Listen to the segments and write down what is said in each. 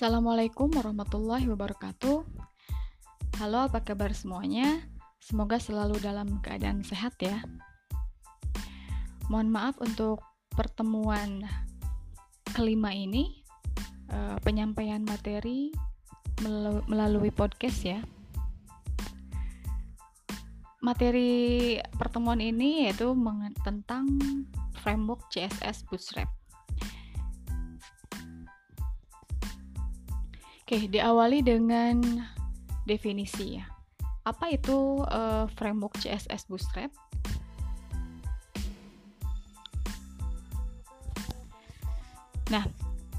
Assalamualaikum warahmatullahi wabarakatuh. Halo, apa kabar semuanya? Semoga selalu dalam keadaan sehat ya. Mohon maaf untuk pertemuan kelima ini, uh, penyampaian materi melalui podcast ya. Materi pertemuan ini yaitu tentang framework CSS Bootstrap. Oke, diawali dengan definisi ya. Apa itu uh, framework CSS Bootstrap? Nah,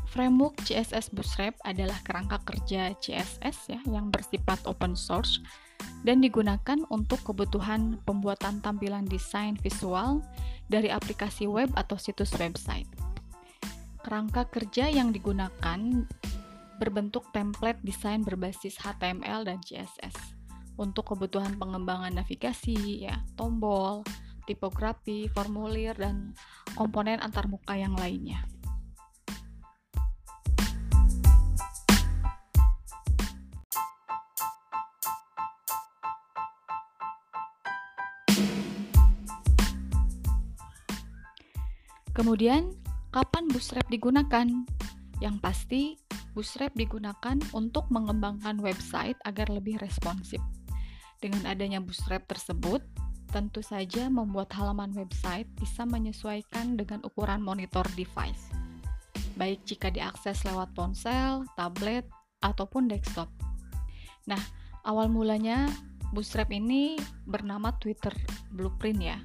framework CSS Bootstrap adalah kerangka kerja CSS ya yang bersifat open source dan digunakan untuk kebutuhan pembuatan tampilan desain visual dari aplikasi web atau situs website. Kerangka kerja yang digunakan berbentuk template desain berbasis HTML dan CSS untuk kebutuhan pengembangan navigasi, ya, tombol, tipografi, formulir, dan komponen antarmuka yang lainnya. Kemudian, kapan Bootstrap digunakan? Yang pasti, Bootstrap digunakan untuk mengembangkan website agar lebih responsif. Dengan adanya Bootstrap tersebut, tentu saja membuat halaman website bisa menyesuaikan dengan ukuran monitor device, baik jika diakses lewat ponsel, tablet, ataupun desktop. Nah, awal mulanya Bootstrap ini bernama Twitter Blueprint ya.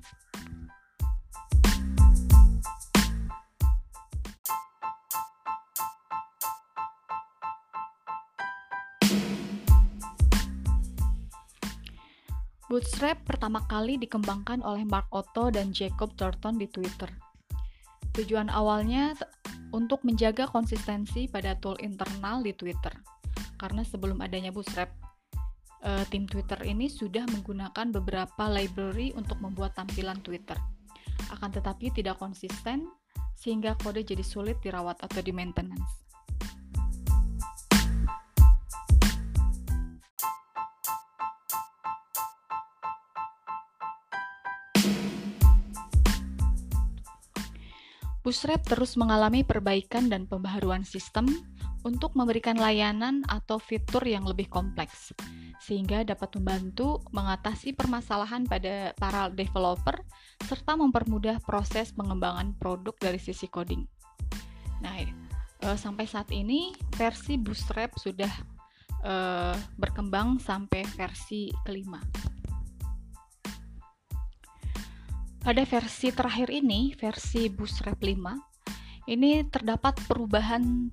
Bootstrap pertama kali dikembangkan oleh Mark Otto dan Jacob Thornton di Twitter. Tujuan awalnya untuk menjaga konsistensi pada tool internal di Twitter. Karena sebelum adanya Bootstrap, uh, tim Twitter ini sudah menggunakan beberapa library untuk membuat tampilan Twitter. Akan tetapi tidak konsisten sehingga kode jadi sulit dirawat atau di maintenance. Bootstrap terus mengalami perbaikan dan pembaharuan sistem untuk memberikan layanan atau fitur yang lebih kompleks, sehingga dapat membantu mengatasi permasalahan pada para developer serta mempermudah proses pengembangan produk dari sisi coding. Nah, e, sampai saat ini versi Bootstrap sudah e, berkembang sampai versi kelima. Pada versi terakhir ini, versi Bootstrap 5, ini terdapat perubahan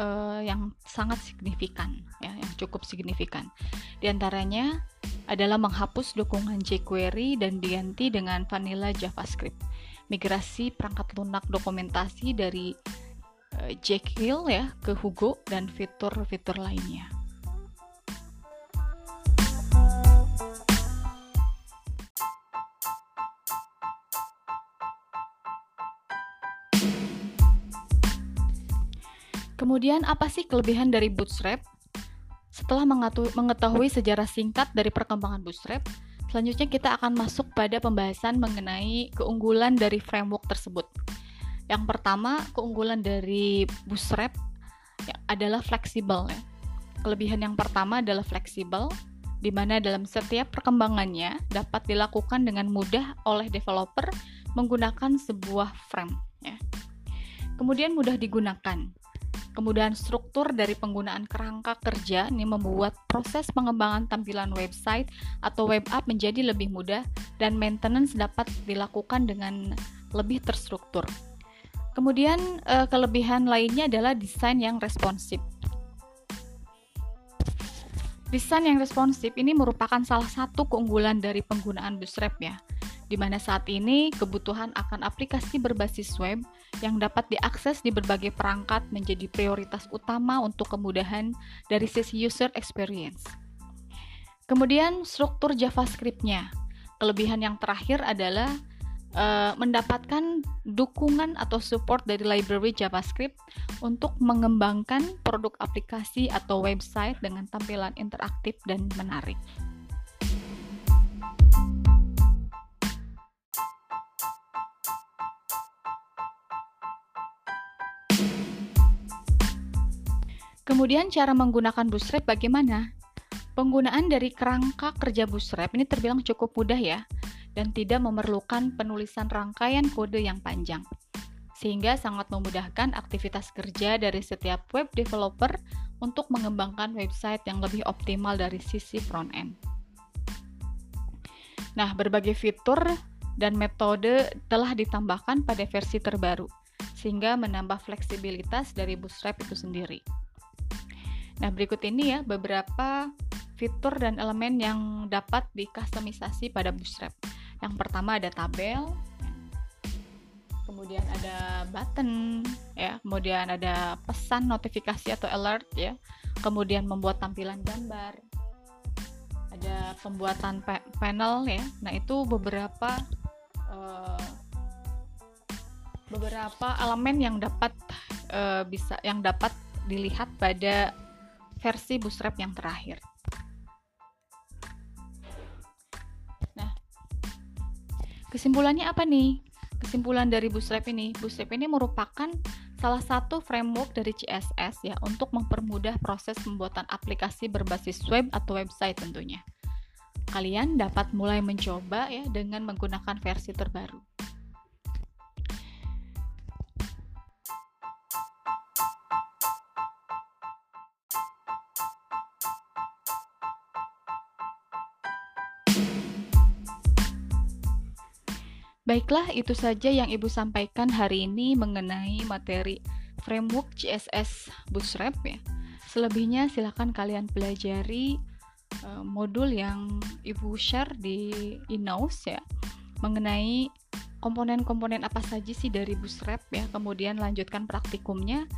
uh, yang sangat signifikan, ya, yang cukup signifikan. Di antaranya adalah menghapus dukungan jQuery dan diganti dengan vanilla JavaScript. Migrasi perangkat lunak dokumentasi dari uh, Jekyll ya ke Hugo dan fitur-fitur lainnya. Kemudian apa sih kelebihan dari Bootstrap? Setelah mengetahui sejarah singkat dari perkembangan Bootstrap, selanjutnya kita akan masuk pada pembahasan mengenai keunggulan dari framework tersebut. Yang pertama, keunggulan dari Bootstrap ya, adalah fleksibel. Kelebihan yang pertama adalah fleksibel, di mana dalam setiap perkembangannya dapat dilakukan dengan mudah oleh developer menggunakan sebuah frame. Ya. Kemudian mudah digunakan, Kemudian struktur dari penggunaan kerangka kerja ini membuat proses pengembangan tampilan website atau web app menjadi lebih mudah dan maintenance dapat dilakukan dengan lebih terstruktur. Kemudian eh, kelebihan lainnya adalah desain yang responsif. Desain yang responsif ini merupakan salah satu keunggulan dari penggunaan Bootstrap ya di mana saat ini kebutuhan akan aplikasi berbasis web yang dapat diakses di berbagai perangkat menjadi prioritas utama untuk kemudahan dari sisi user experience. Kemudian struktur JavaScript-nya. Kelebihan yang terakhir adalah uh, mendapatkan dukungan atau support dari library JavaScript untuk mengembangkan produk aplikasi atau website dengan tampilan interaktif dan menarik. Kemudian cara menggunakan Bootstrap bagaimana? Penggunaan dari kerangka kerja Bootstrap ini terbilang cukup mudah ya dan tidak memerlukan penulisan rangkaian kode yang panjang, sehingga sangat memudahkan aktivitas kerja dari setiap web developer untuk mengembangkan website yang lebih optimal dari sisi front end. Nah, berbagai fitur dan metode telah ditambahkan pada versi terbaru, sehingga menambah fleksibilitas dari Bootstrap itu sendiri. Nah, berikut ini ya beberapa fitur dan elemen yang dapat dikustomisasi pada Bootstrap. Yang pertama ada tabel, kemudian ada button, ya, kemudian ada pesan notifikasi atau alert, ya, kemudian membuat tampilan gambar, ada pembuatan pa panel, ya. Nah itu beberapa uh, beberapa elemen yang dapat uh, bisa yang dapat dilihat pada versi Bootstrap yang terakhir. Kesimpulannya apa nih? Kesimpulan dari Bootstrap ini, Bootstrap ini merupakan salah satu framework dari CSS ya untuk mempermudah proses pembuatan aplikasi berbasis web atau website tentunya. Kalian dapat mulai mencoba ya dengan menggunakan versi terbaru. Baiklah, itu saja yang Ibu sampaikan hari ini mengenai materi framework CSS Bootstrap ya. Selebihnya silakan kalian pelajari uh, modul yang Ibu share di Inaus ya mengenai komponen-komponen apa saja sih dari Bootstrap ya. Kemudian lanjutkan praktikumnya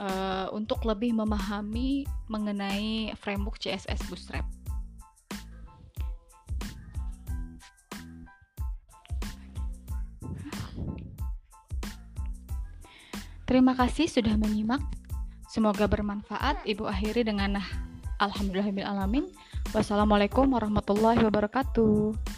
uh, untuk lebih memahami mengenai framework CSS Bootstrap. Terima kasih sudah menyimak. Semoga bermanfaat. Ibu akhiri dengan nah, Alhamdulillahirrahmanirrahim. Wassalamualaikum warahmatullahi wabarakatuh.